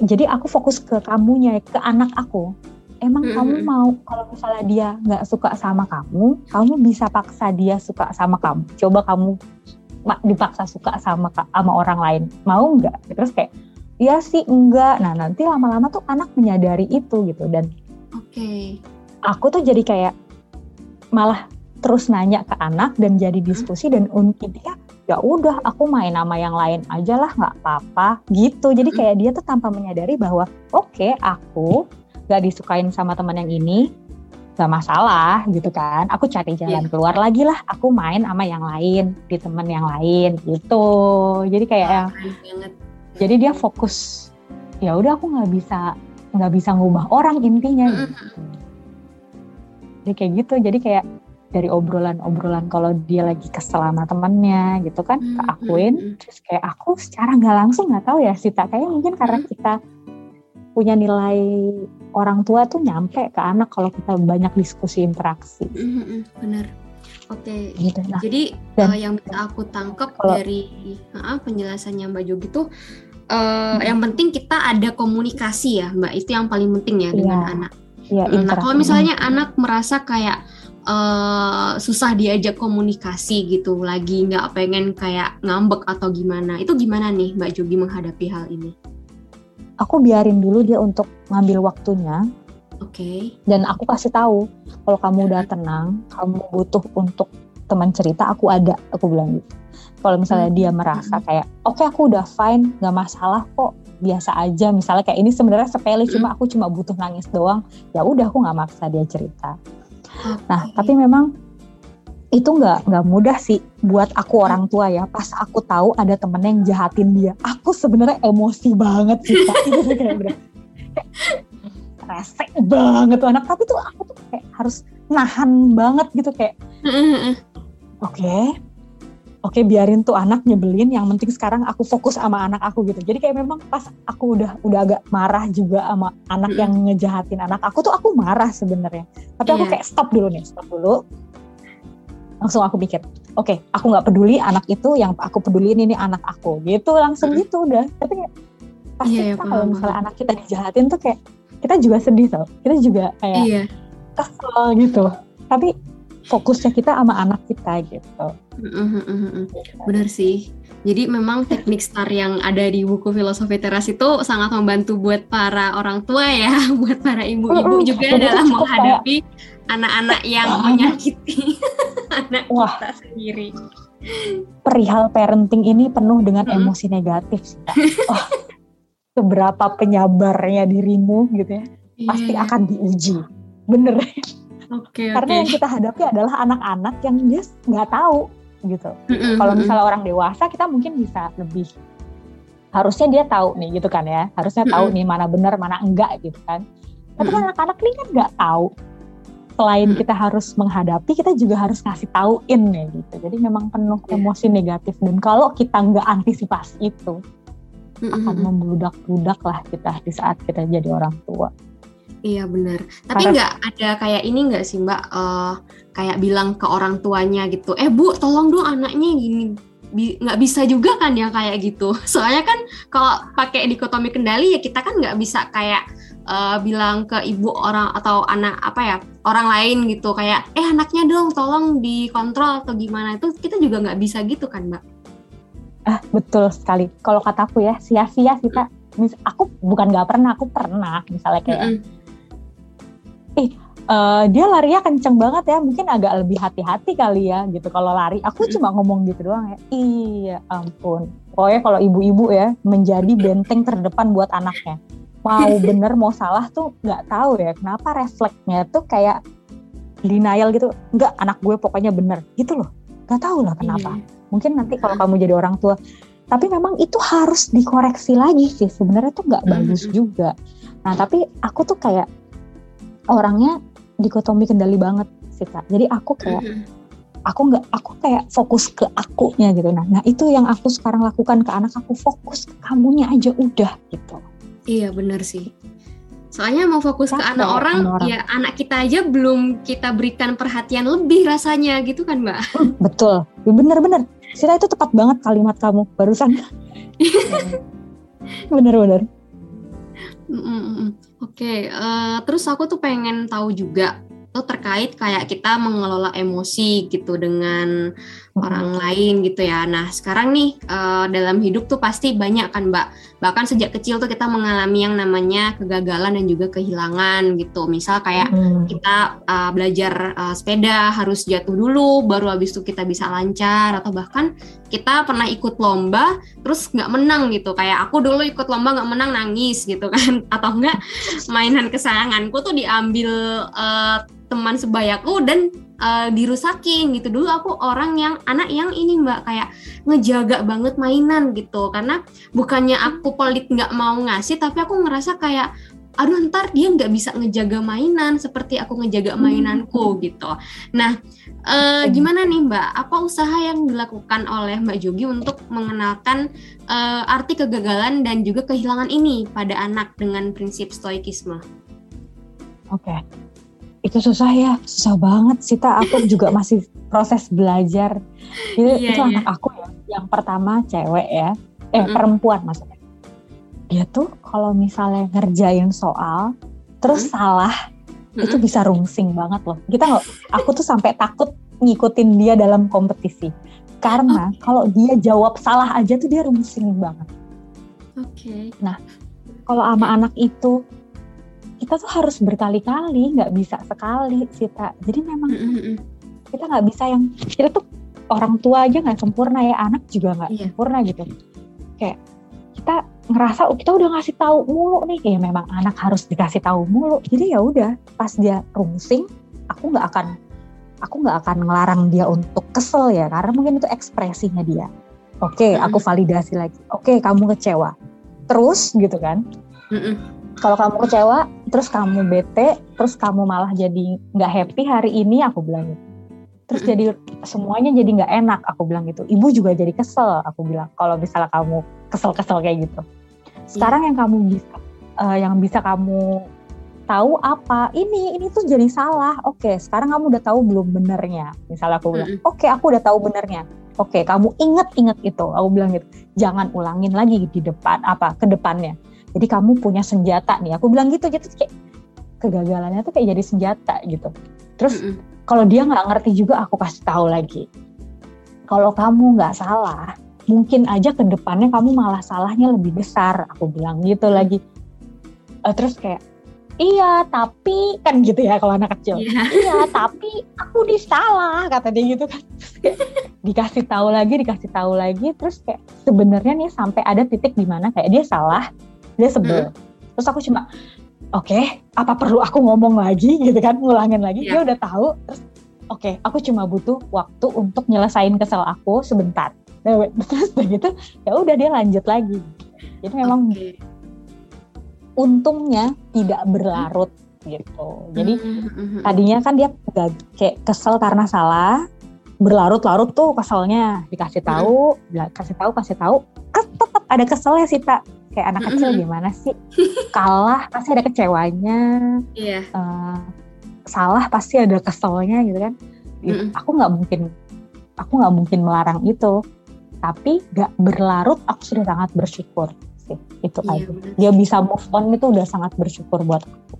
jadi aku fokus ke kamunya, ke anak aku. Emang Mm-mm. kamu mau kalau misalnya dia nggak suka sama kamu, kamu bisa paksa dia suka sama kamu. Coba kamu dipaksa suka sama sama orang lain mau nggak terus kayak iya sih enggak nah nanti lama-lama tuh anak menyadari itu gitu dan Oke. aku tuh jadi kayak malah terus nanya ke anak dan jadi diskusi dan un- intinya ya udah aku main sama yang lain aja lah nggak apa-apa gitu jadi kayak dia tuh tanpa menyadari bahwa oke aku nggak disukain sama teman yang ini gak masalah gitu kan aku cari jalan Iya. keluar lagi lah aku main sama yang lain di temen yang lain gitu jadi kayak yang Keren banget. jadi dia fokus ya udah aku nggak bisa nggak bisa ngubah orang intinya gitu. jadi kayak gitu jadi kayak dari obrolan-obrolan kalau dia lagi kesel sama temennya gitu kan keakuin terus kayak aku secara nggak langsung nggak tahu ya Sita kayaknya mungkin karena kita punya nilai orang tua tuh nyampe ke anak kalau kita banyak diskusi interaksi. Benar. Oke. gitu nah Jadi dan- eh, yang bisa aku tangkap Kalau- dari ah, penjelasannya Mbak Jogi tuh eh, yang penting kita ada komunikasi ya Mbak. Itu yang paling penting ya dengan Iya, anak. ya Mm, Nah, kalau misalnya anak merasa kayak eh, susah diajak komunikasi gitu, lagi nggak pengen kayak ngambek atau gimana, itu gimana nih Mbak Jogi menghadapi hal ini? aku biarin dulu dia untuk ngambil waktunya. Oke. dan aku kasih tahu kalau kamu udah tenang kamu butuh untuk teman cerita aku ada. Aku bilang gitu. Kalau misalnya Hmm. dia merasa kayak oke aku udah fine nggak masalah kok. Biasa aja. Misalnya kayak ini sebenarnya sepele cuma aku cuma butuh nangis doang. Ya udah aku nggak maksa dia cerita nah tapi memang itu nggak nggak mudah sih buat aku orang tua ya. Pas aku tahu ada temen yang jahatin dia aku sebenarnya emosi banget sih itu kayak bener rese banget tuh anak. Tapi tuh aku tuh kayak harus nahan banget gitu kayak oke oke biarin tuh anak nyebelin yang penting sekarang aku fokus sama anak aku gitu. Jadi kayak memang pas aku udah udah agak marah juga sama anak yang ngejahatin anak aku tuh aku marah sebenarnya. Tapi aku Iya. kayak stop dulu nih stop dulu. Langsung aku pikir oke aku nggak peduli anak itu yang aku peduli ini anak aku gitu langsung gitu udah. Tapi kayak pasti Iya, iya, kita kalau misalnya anak kita dijahatin tuh kayak kita juga sedih tau. Kita juga kayak Iya. kesel gitu. Tapi fokusnya kita sama anak kita gitu. Benar sih. Jadi memang teknik STAR yang ada di buku filosofi teras itu sangat membantu buat para orang tua ya, buat para ibu-ibu juga dalam menghadapi anak-anak yang menyakiti anak Wah. kita sendiri. Perihal parenting ini penuh dengan hmm. emosi negatif sih. Oh, seberapa penyabarnya dirimu gitu ya, yeah. pasti iya. akan diuji. Bener. Okay, Karena okay. yang kita hadapi adalah anak-anak yang dia nggak tahu gitu. Mm-hmm. Kalau misalnya orang dewasa kita mungkin bisa lebih harusnya dia tahu nih gitu kan ya. Harusnya tahu mm-hmm. nih mana benar mana enggak gitu kan. Tapi mm-hmm. anak-anak ini kan nggak tahu. Selain kita harus menghadapi, kita juga harus ngasih tauin nih gitu. Jadi memang penuh yeah. emosi negatif dan kalau kita nggak antisipasi itu akan membludak-bludak lah kita di saat kita jadi orang tua. Iya benar. Tapi nggak ada kayak ini nggak sih Mbak? Uh, kayak bilang ke orang tuanya gitu, eh Bu, tolong dong anaknya gini. Nggak Bi bisa juga kan ya kayak gitu. Soalnya kan kalau pakai dikotomi kendali ya kita kan nggak bisa kayak uh, bilang ke ibu orang atau anak apa ya orang lain gitu kayak, eh anaknya dong tolong dikontrol atau gimana itu kita juga nggak bisa gitu kan Mbak? Ah betul sekali. Kalau kataku ya sia-sia kita. Mis aku bukan nggak pernah, aku pernah misalnya kayak. Mm -mm ih uh, dia larinya kenceng banget ya. Mungkin agak lebih hati-hati kali ya gitu. Kalau lari aku cuma ngomong gitu doang ya. Iya ampun. Pokoknya kalau ibu-ibu ya menjadi benteng terdepan buat anaknya. Mau bener mau salah tuh nggak tahu ya kenapa refleksnya tuh kayak denial gitu. Nggak anak gue pokoknya bener gitu loh. Nggak tahu lah kenapa. Iya. mungkin nanti kalau kamu jadi orang tua. Tapi memang itu harus dikoreksi lagi sih. Sebenarnya tuh nggak bagus juga. Nah tapi aku tuh kayak orangnya dikotomi kendali banget sih kak. Jadi aku kayak aku nggak aku kayak fokus ke akunya gitu. Nah nah itu yang aku sekarang lakukan ke anak aku fokus ke kamunya aja udah gitu. Iya benar sih. Soalnya mau fokus Capek, ke anak orang, orang. ya anak kita aja belum kita berikan perhatian lebih rasanya gitu kan mbak? Hmm, betul. Bener-bener. Sita itu tepat banget kalimat kamu barusan. Bener-bener Oke, okay, uh, eh, terus aku tuh pengen tahu juga tuh terkait kayak kita mengelola emosi gitu dengan orang lain gitu ya. Nah sekarang nih uh, dalam hidup tuh pasti banyak kan mbak. Bahkan sejak kecil tuh kita mengalami yang namanya kegagalan dan juga kehilangan gitu. Misal kayak hmm. kita uh, belajar uh, sepeda harus jatuh dulu, baru habis itu kita bisa lancar. Atau bahkan kita pernah ikut lomba terus nggak menang gitu. Kayak aku dulu ikut lomba nggak menang nangis gitu kan. Atau enggak mainan kesayanganku tuh diambil uh, teman sebayaku dan uh, dirusakin gitu dulu aku orang yang anak yang ini mbak kayak ngejaga banget mainan gitu karena bukannya aku pelit nggak mau ngasih tapi aku ngerasa kayak aduh ntar dia nggak bisa ngejaga mainan seperti aku ngejaga hmm. mainanku gitu. Nah, uh, gimana nih Mbak? Apa usaha yang dilakukan oleh Mbak Jogi untuk mengenalkan uh, arti kegagalan dan juga kehilangan ini pada anak dengan prinsip stoikisme? Oke, okay itu susah ya susah banget Sita aku juga masih proses belajar itu, iya, itu iya. anak aku ya yang pertama cewek ya eh mm. perempuan maksudnya dia tuh kalau misalnya ngerjain soal terus mm. salah mm. itu bisa rungsing banget loh kita nggak aku tuh sampai takut ngikutin dia dalam kompetisi karena okay. kalau dia jawab salah aja tuh dia rungsing banget oke okay. nah kalau sama anak itu kita tuh harus berkali-kali nggak bisa sekali Sita jadi memang mm-hmm. kita nggak bisa yang kita tuh orang tua aja nggak sempurna ya anak juga nggak yeah. sempurna gitu. Kayak kita ngerasa oh, kita udah ngasih tahu mulu nih. Kayak memang anak harus dikasih tahu mulu. Jadi ya udah pas dia rungsing aku nggak akan aku nggak akan ngelarang dia untuk kesel ya karena mungkin itu ekspresinya dia. Oke okay, aku validasi lagi. Oke okay, kamu kecewa. Terus gitu kan mm kalau kamu kecewa terus kamu bete terus kamu malah jadi nggak happy hari ini aku bilang gitu. Terus jadi semuanya jadi nggak enak aku bilang gitu. Ibu juga jadi kesel aku bilang kalau misalnya kamu kesel-kesel kayak gitu. Sekarang yang kamu bisa uh, yang bisa kamu tahu apa? Ini ini tuh jadi salah. Oke sekarang kamu udah tahu belum benernya misalnya aku bilang oke aku udah tahu benernya oke kamu inget-inget itu. Aku bilang gitu jangan ulangin lagi di depan apa ke depannya jadi kamu punya senjata nih. Aku bilang gitu jadi kayak kegagalannya tuh kayak jadi senjata gitu. Terus mm -hmm. kalau dia nggak ngerti juga aku kasih tahu lagi. Kalau kamu nggak salah mungkin aja ke depannya kamu malah salahnya lebih besar. Aku bilang gitu lagi. Uh, terus kayak iya tapi kan gitu ya kalau anak kecil. Iya. iya tapi aku disalah kata dia gitu kan. Dikasih tahu lagi dikasih tahu lagi. Terus kayak sebenarnya nih sampai ada titik di mana kayak dia salah dia sebel. Terus aku cuma oke apa perlu aku ngomong lagi? Gitu kan ngulangin lagi. Iya. dia udah tahu terus oke aku cuma butuh waktu untuk nyelesain kesel aku sebentar. Nah, terus begitu ya udah dia lanjut lagi. Jadi memang Oke. untungnya tidak berlarut gitu. Jadi Mhm, mhm. tadinya kan dia kayak kesel karena salah berlarut-larut tuh keselnya. Dikasih tahu bila- kasih tahu kasih tahu. Kan tetap ada keselnya sih tak kayak anak kecil gimana sih? Kalah pasti ada kecewanya. Iya. eh, salah pasti ada keselnya gitu kan. Mm-mm. aku nggak mungkin aku nggak mungkin melarang itu. Tapi gak berlarut aku sudah sangat bersyukur sih. Itu Iya, aja. dia bisa move on itu udah sangat bersyukur buat aku.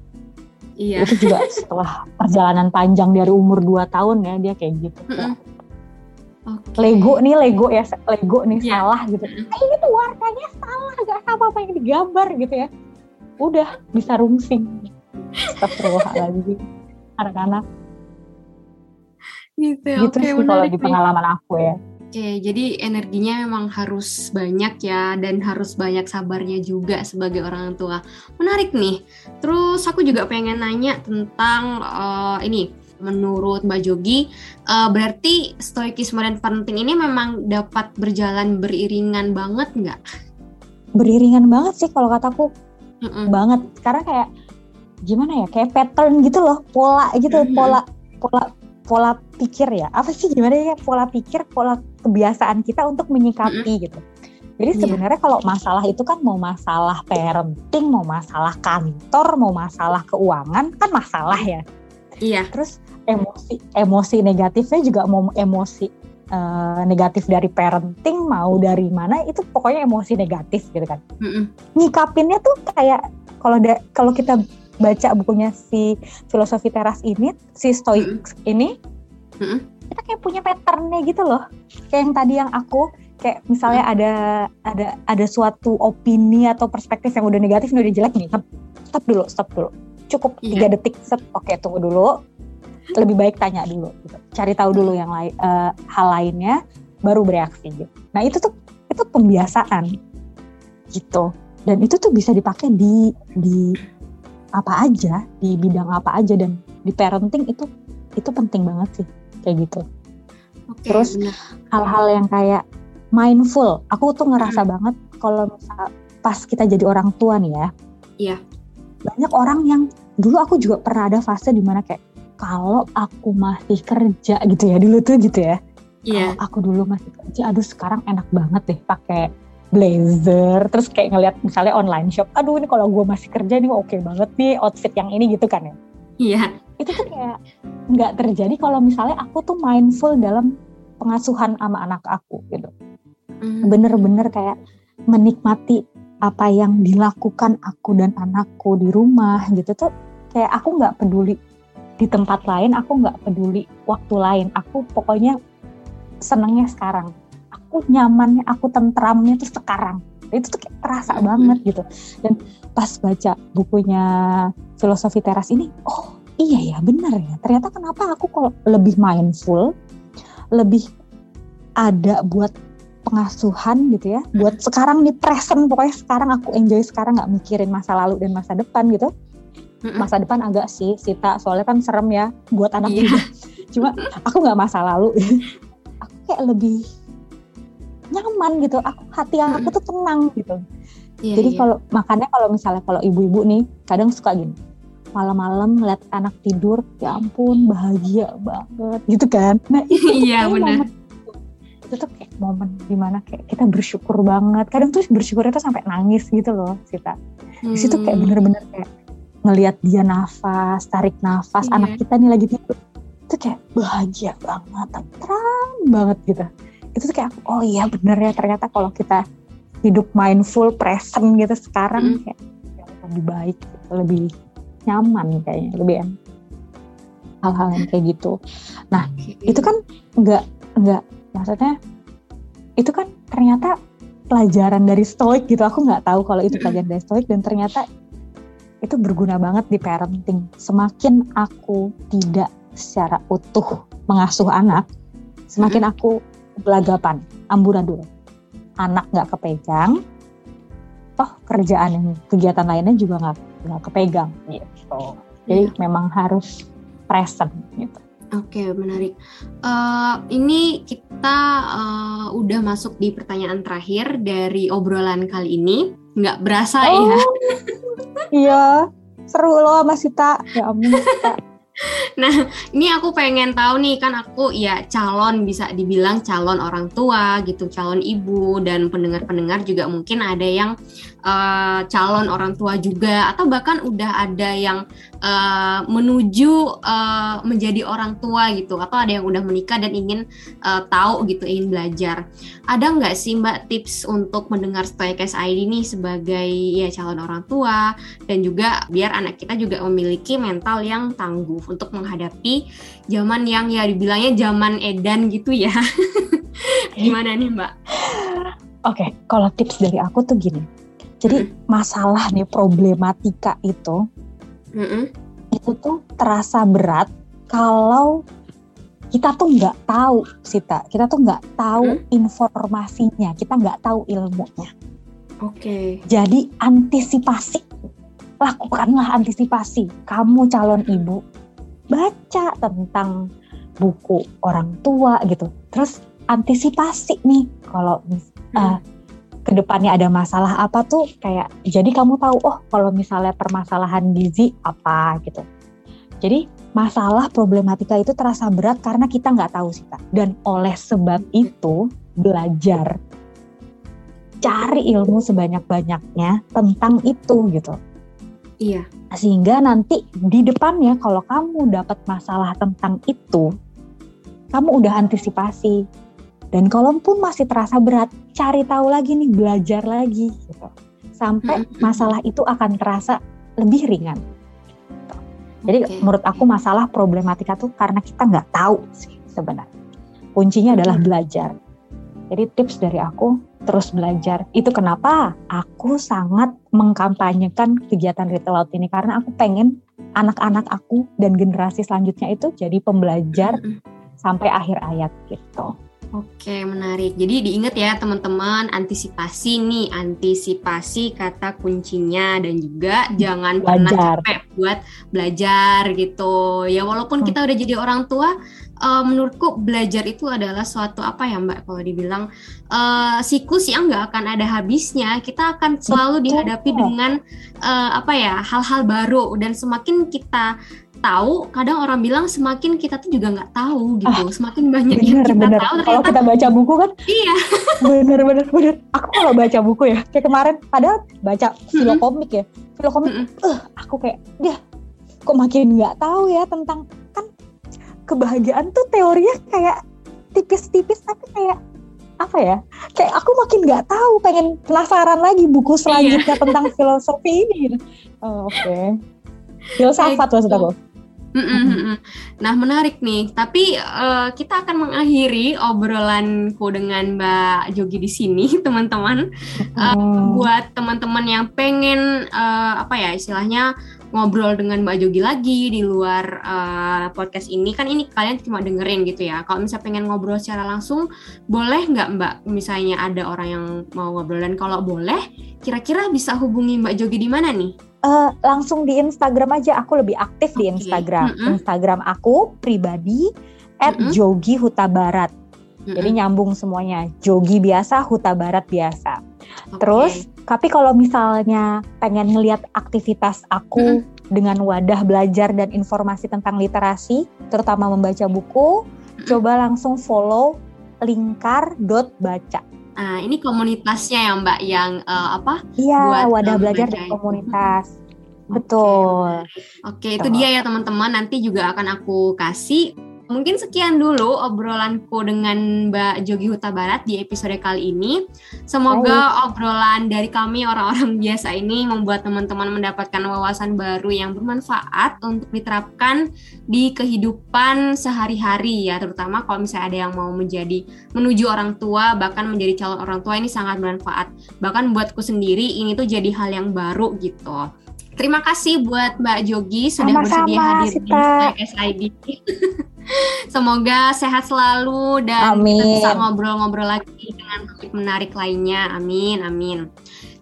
Iya. itu juga setelah perjalanan panjang dari umur 2 tahun ya dia kayak gitu. Mm-mm. Oke. Lego nih Lego ya Lego nih Iya. salah gitu Mm-mm. "Ah, ini tuh warnanya salah gak sama apa yang digambar gitu ya udah bisa rungsing Astagfirullahaladzim anak-anak Gitu, gitu Oke, sih kalau di nih. pengalaman aku ya Oke, jadi energinya memang harus banyak ya dan harus banyak sabarnya juga sebagai orang tua. Menarik nih. Terus aku juga pengen nanya tentang eh, ini. Menurut Mbak Jogi, eh, berarti stoikisme dan parenting ini memang dapat berjalan beriringan banget nggak? beriringan banget sih kalau kataku Mm-mm. banget karena kayak gimana ya kayak pattern gitu loh pola gitu Mhm. pola pola pola pikir ya apa sih gimana ya pola pikir pola kebiasaan kita untuk menyikapi gitu jadi Iya. sebenarnya kalau masalah itu kan mau masalah parenting mau masalah kantor mau masalah keuangan kan masalah ya Iya. terus emosi emosi negatifnya juga mau emosi eh, negatif dari parenting mau dari mana itu pokoknya emosi negatif gitu kan. Mm-mm. nyikapinnya tuh kayak kalau da- kalau kita baca bukunya si filosofi teras ini si stoik ini Mm-mm. kita kayak punya patternnya gitu loh. Kayak yang tadi yang aku kayak misalnya ada ada ada suatu opini atau perspektif yang udah negatif udah jelek nih stop, stop dulu stop dulu. Cukup tiga detik set oke tunggu dulu lebih baik tanya dulu gitu. cari tahu dulu yang lain eh, hal lainnya baru bereaksi gitu. Nah itu tuh itu pembiasaan gitu. Dan itu tuh bisa dipakai di di apa aja di bidang apa aja. Dan di parenting itu itu penting banget sih kayak gitu. Oke, Terus, hal-hal yang kayak mindful aku tuh ngerasa banget kalau misal pas kita jadi orang tua nih ya. Iya. banyak orang yang dulu aku juga pernah ada fase di mana kayak kalau aku masih kerja gitu ya dulu tuh gitu ya Iya. kalau aku dulu masih kerja aduh sekarang enak banget deh pakai blazer terus kayak ngeliat misalnya online shop aduh ini kalau gue masih kerja nih oke banget nih outfit yang ini gitu kan ya Iya. itu tuh kayak nggak terjadi kalau misalnya aku tuh mindful dalam pengasuhan sama anak aku gitu Mm. bener-bener kayak menikmati apa yang dilakukan aku dan anakku di rumah gitu tuh kayak aku nggak peduli di tempat lain aku nggak peduli waktu lain. Aku pokoknya senengnya sekarang. Aku nyamannya aku tentramnya tuh sekarang. Itu tuh kayak terasa Mhm. banget gitu. Dan pas baca bukunya filosofi teras ini oh iya ya benar ya. Ternyata kenapa aku kalau lebih mindful lebih ada buat pengasuhan gitu ya buat sekarang nih present pokoknya sekarang aku enjoy sekarang nggak mikirin masa lalu dan masa depan gitu Mm-mm. masa depan agak sih Sita soalnya kan serem ya buat anak juga. Cuma aku nggak masa lalu. Aku kayak lebih nyaman gitu. Aku hati aku tuh tenang gitu. Iya, jadi iya. kalau makanya kalau misalnya kalau ibu-ibu nih kadang suka gini. Malam-malam ngeliat anak tidur ya ampun bahagia banget gitu kan. Nah itu tuh Iya, benar. momen itu tuh kayak momen di mana kayak kita bersyukur banget. Kadang tuh bersyukur itu sampai nangis gitu loh Sita. Di situ kayak Hmm. bener-bener kayak ngelihat dia nafas tarik nafas Iya. anak kita nih lagi tidur itu kayak bahagia banget tenang banget gitu itu tuh kayak oh iya bener ya ternyata kalau kita hidup mindful present gitu sekarang Mm. kayak lebih baik gitu, lebih nyaman kayaknya lebih enak hal-hal yang kayak gitu. Nah, itu kan nggak nggak maksudnya itu kan ternyata pelajaran dari stoik gitu. Aku nggak tahu kalau itu pelajaran dari stoik dan ternyata itu berguna banget di parenting. Semakin aku tidak secara utuh mengasuh anak, semakin aku belagapan, amburadul. Anak nggak kepegang, toh kerjaan yang kegiatan lainnya juga nggak nggak kepegang gitu. Jadi memang harus present gitu. Oke, menarik. Eh, ini kita eh, udah masuk di pertanyaan terakhir dari obrolan kali ini. Nggak berasa ya. Iya, seru loh Mas Sita. Ya ampun. Nah, ini aku pengen tahu nih kan aku ya calon bisa dibilang calon orang tua gitu, calon ibu dan pendengar-pendengar juga mungkin ada yang eh, calon orang tua juga atau bahkan udah ada yang eh, menuju eh, menjadi orang tua gitu atau ada yang udah menikah dan ingin eh, tahu gitu, ingin belajar. Ada nggak sih Mbak tips untuk mendengar Stoikes ID nih sebagai ya calon orang tua dan juga biar anak kita juga memiliki mental yang tangguh untuk menghadapi zaman yang ya dibilangnya zaman edan gitu ya. Gimana nih Mbak? Oke, kalau tips dari aku tuh gini. Jadi masalah nih problematika itu Mm-mm. itu tuh terasa berat kalau kita tuh nggak tahu Sita, kita tuh nggak tahu informasinya, kita nggak tahu ilmunya. Oke. Jadi antisipasi, lakukanlah antisipasi. Kamu calon ibu, baca tentang buku orang tua gitu. Terus antisipasi nih kalau mis- Hmm. Ke depannya ada masalah apa tuh kayak jadi kamu tahu oh kalau misalnya permasalahan gizi apa gitu. Jadi masalah problematika itu terasa berat karena kita nggak tahu sih Kak. Dan oleh sebab itu belajar cari ilmu sebanyak-banyaknya tentang itu gitu. Iya. Sehingga nanti di depannya kalau kamu dapat masalah tentang itu, kamu udah antisipasi. Dan kalaupun masih terasa berat, cari tahu lagi nih, belajar lagi gitu. Sampai masalah itu akan terasa lebih ringan. Gitu. Jadi Oke. menurut aku masalah problematika tuh karena kita nggak tahu sih sebenarnya. Kuncinya adalah belajar. Jadi tips dari aku terus belajar. Itu kenapa aku sangat mengkampanyekan kegiatan Retail Laut ini karena aku pengen anak-anak aku dan generasi selanjutnya itu jadi pembelajar sampai akhir ayat gitu. Oke, menarik. Jadi diingat ya teman-teman, antisipasi nih, antisipasi kata kuncinya dan juga jangan pernah Belajar. capek buat belajar gitu. Ya walaupun Hmm. kita udah jadi orang tua, eh, menurutku belajar itu adalah suatu apa ya Mbak kalau dibilang eh, siklus yang nggak akan ada habisnya. Kita akan selalu dihadapi dengan eh, apa ya hal-hal baru dan semakin kita tahu, kadang orang bilang semakin kita tuh juga nggak tahu gitu. Semakin banyak yang Bener kita bener. tahu Kalau ternyata kita baca buku kan iya. bener bener bener. Aku kalau baca buku ya kayak kemarin padahal baca filokomik ya. Filokomik Mm-mm. eh aku kayak dia kok makin nggak tahu ya tentang kan kebahagiaan tuh teorinya kayak tipis-tipis tapi kayak apa ya kayak aku makin nggak tahu pengen penasaran lagi buku selanjutnya tentang filosofi ini gitu. oh, oke filsafat Kayak maksud mm-mm. Nah menarik nih, tapi eh, kita akan mengakhiri obrolanku dengan Mbak Jogi di sini, teman-teman. Hmm. Buat teman-teman yang pengen eh, apa ya istilahnya ngobrol dengan Mbak Jogi lagi di luar eh, podcast ini, kan ini kalian cuma dengerin gitu ya. Kalau misalnya pengen ngobrol secara langsung, boleh nggak Mbak? Misalnya ada orang yang mau ngobrol dan kalau boleh, kira-kira bisa hubungi Mbak Jogi di mana nih? Eh, langsung di Instagram aja aku lebih aktif di Oke. Instagram Mm-mm. Instagram aku pribadi at Mm-mm. Jogi Huta Barat jadi Mm-mm. nyambung semuanya Jogi biasa Huta Barat biasa Oke. terus tapi kalau misalnya pengen ngelihat aktivitas aku dengan wadah belajar dan informasi tentang literasi terutama membaca buku Mm-mm. coba langsung follow lingkar.baca Nah, ini komunitasnya ya Mbak yang eh, apa? iya Buat, wadah um, belajar dan itu. komunitas betul Oke, itu Betul. dia ya teman-teman. Nanti juga akan aku kasih Mungkin sekian dulu obrolanku dengan Mbak Jogi Huta Barat di episode kali ini. Semoga obrolan dari kami orang-orang biasa ini membuat teman-teman mendapatkan wawasan baru yang bermanfaat untuk diterapkan di kehidupan sehari-hari ya, terutama kalau misalnya ada yang mau menjadi menuju orang tua bahkan menjadi calon orang tua ini sangat bermanfaat. Bahkan buatku sendiri ini tuh jadi hal yang baru gitu. Terima kasih buat Mbak Jogi sudah Sama-sama, bersedia hadir di Sita. SID. Semoga sehat selalu dan kita Amin. bisa ngobrol-ngobrol lagi dengan topik menarik lainnya. Amin, amin.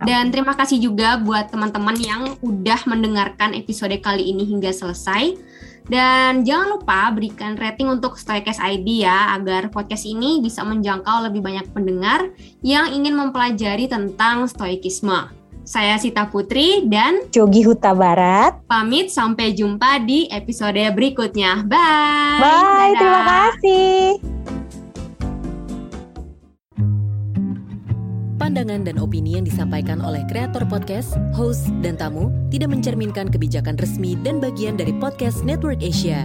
Dan terima kasih juga buat teman-teman yang udah mendengarkan episode kali ini hingga selesai. Dan jangan lupa berikan rating untuk Stoikes ID ya, agar podcast ini bisa menjangkau lebih banyak pendengar yang ingin mempelajari tentang stoikisme. Saya Sita Putri dan Jogi Huta Barat. pamit sampai jumpa di episode berikutnya. Bye. Bye, Dadah. terima kasih. Pandangan dan opini yang disampaikan oleh kreator podcast, host, dan tamu tidak mencerminkan kebijakan resmi dan bagian dari podcast Network Asia.